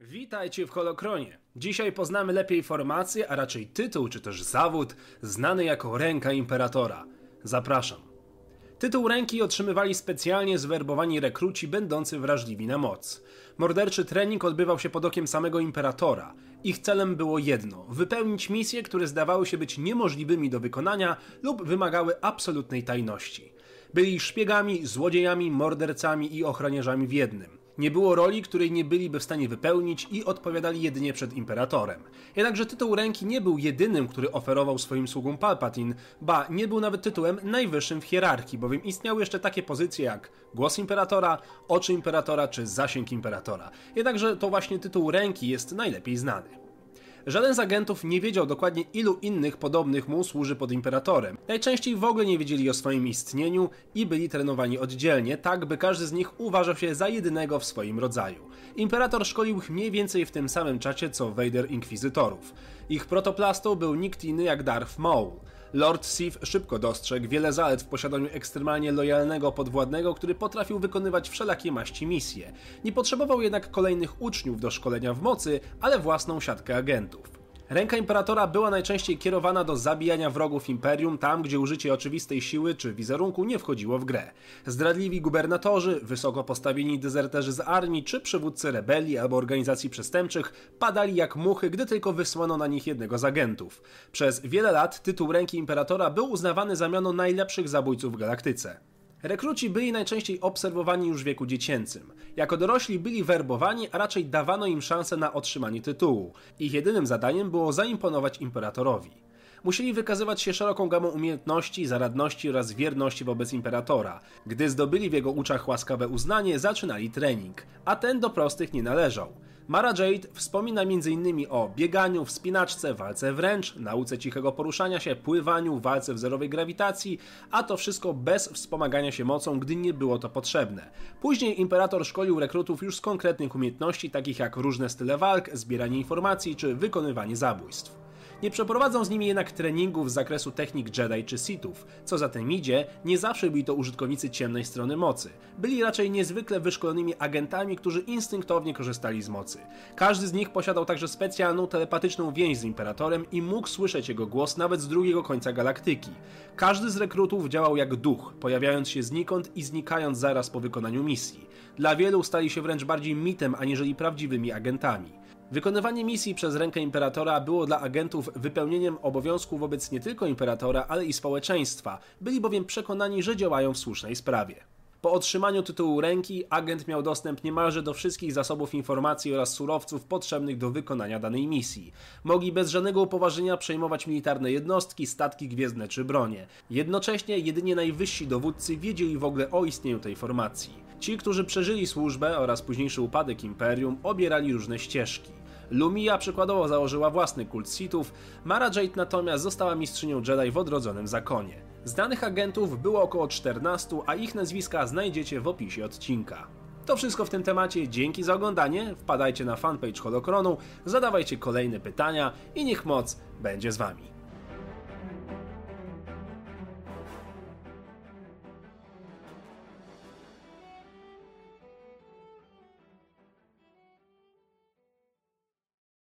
Witajcie w Holokronie. Dzisiaj poznamy lepiej formację, a raczej tytuł czy też zawód znany jako Ręka Imperatora. Zapraszam. Tytuł ręki otrzymywali specjalnie zwerbowani rekruci będący wrażliwi na moc. Morderczy trening odbywał się pod okiem samego imperatora. Ich celem było jedno: wypełnić misje, które zdawały się być niemożliwymi do wykonania lub wymagały absolutnej tajności. Byli szpiegami, złodziejami, mordercami i ochroniarzami w jednym. Nie było roli, której nie byliby w stanie wypełnić i odpowiadali jedynie przed imperatorem. Jednakże tytuł ręki nie był jedynym, który oferował swoim sługom Palpatine, ba, nie był nawet tytułem najwyższym w hierarchii, bowiem istniały jeszcze takie pozycje jak głos imperatora, oczy imperatora czy zasięg imperatora. Jednakże to właśnie tytuł ręki jest najlepiej znany. Żaden z agentów nie wiedział dokładnie ilu innych podobnych mu służy pod imperatorem. Najczęściej w ogóle nie wiedzieli o swoim istnieniu i byli trenowani oddzielnie, tak by każdy z nich uważał się za jedynego w swoim rodzaju. Imperator szkolił ich mniej więcej w tym samym czasie co Vader Inkwizytorów. Ich protoplastą był nikt inny jak Darth Maul. Lord Sif szybko dostrzegł wiele zalet w posiadaniu ekstremalnie lojalnego podwładnego, który potrafił wykonywać wszelakie maści misje. Nie potrzebował jednak kolejnych uczniów do szkolenia w mocy, ale własną siatkę agentów. Ręka Imperatora była najczęściej kierowana do zabijania wrogów Imperium tam, gdzie użycie oczywistej siły czy wizerunku nie wchodziło w grę. Zdradliwi gubernatorzy, wysoko postawieni dezerterzy z armii czy przywódcy rebelii albo organizacji przestępczych padali jak muchy, gdy tylko wysłano na nich jednego z agentów. Przez wiele lat tytuł Ręki Imperatora był uznawany za miano najlepszych zabójców w galaktyce. Rekruci byli najczęściej obserwowani już w wieku dziecięcym. Jako dorośli byli werbowani, a raczej dawano im szansę na otrzymanie tytułu. Ich jedynym zadaniem było zaimponować imperatorowi. Musieli wykazywać się szeroką gamą umiejętności, zaradności oraz wierności wobec imperatora. Gdy zdobyli w jego oczach łaskawe uznanie, zaczynali trening, a ten do prostych nie należał. Mara Jade wspomina m.in. o bieganiu, wspinaczce, walce wręcz, nauce cichego poruszania się, pływaniu, walce w zerowej grawitacji, a to wszystko bez wspomagania się mocą, gdy nie było to potrzebne. Później imperator szkolił rekrutów już z konkretnych umiejętności, takich jak różne style walk, zbieranie informacji czy wykonywanie zabójstw. Nie przeprowadzą z nimi jednak treningów z zakresu technik Jedi czy Sithów. Co za tym idzie, nie zawsze byli to użytkownicy ciemnej strony mocy. Byli raczej niezwykle wyszkolonymi agentami, którzy instynktownie korzystali z mocy. Każdy z nich posiadał także specjalną telepatyczną więź z Imperatorem i mógł słyszeć jego głos nawet z drugiego końca galaktyki. Każdy z rekrutów działał jak duch, pojawiając się znikąd i znikając zaraz po wykonaniu misji. Dla wielu stali się wręcz bardziej mitem aniżeli prawdziwymi agentami. Wykonywanie misji przez rękę imperatora było dla agentów wypełnieniem obowiązku wobec nie tylko imperatora, ale i społeczeństwa. Byli bowiem przekonani, że działają w słusznej sprawie. Po otrzymaniu tytułu ręki agent miał dostęp niemalże do wszystkich zasobów informacji oraz surowców potrzebnych do wykonania danej misji. Mogli bez żadnego upoważnienia przejmować militarne jednostki, statki gwiezdne czy bronie. Jednocześnie jedynie najwyżsi dowódcy wiedzieli w ogóle o istnieniu tej formacji. Ci, którzy przeżyli służbę oraz późniejszy upadek imperium, obierali różne ścieżki. Lumia przykładowo założyła własny kult Sithów, Mara Jade natomiast została mistrzynią Jedi w odrodzonym zakonie. Znanych agentów było około 14, a ich nazwiska znajdziecie w opisie odcinka. To wszystko w tym temacie, dzięki za oglądanie, wpadajcie na fanpage Holokronu, zadawajcie kolejne pytania i niech moc będzie z wami.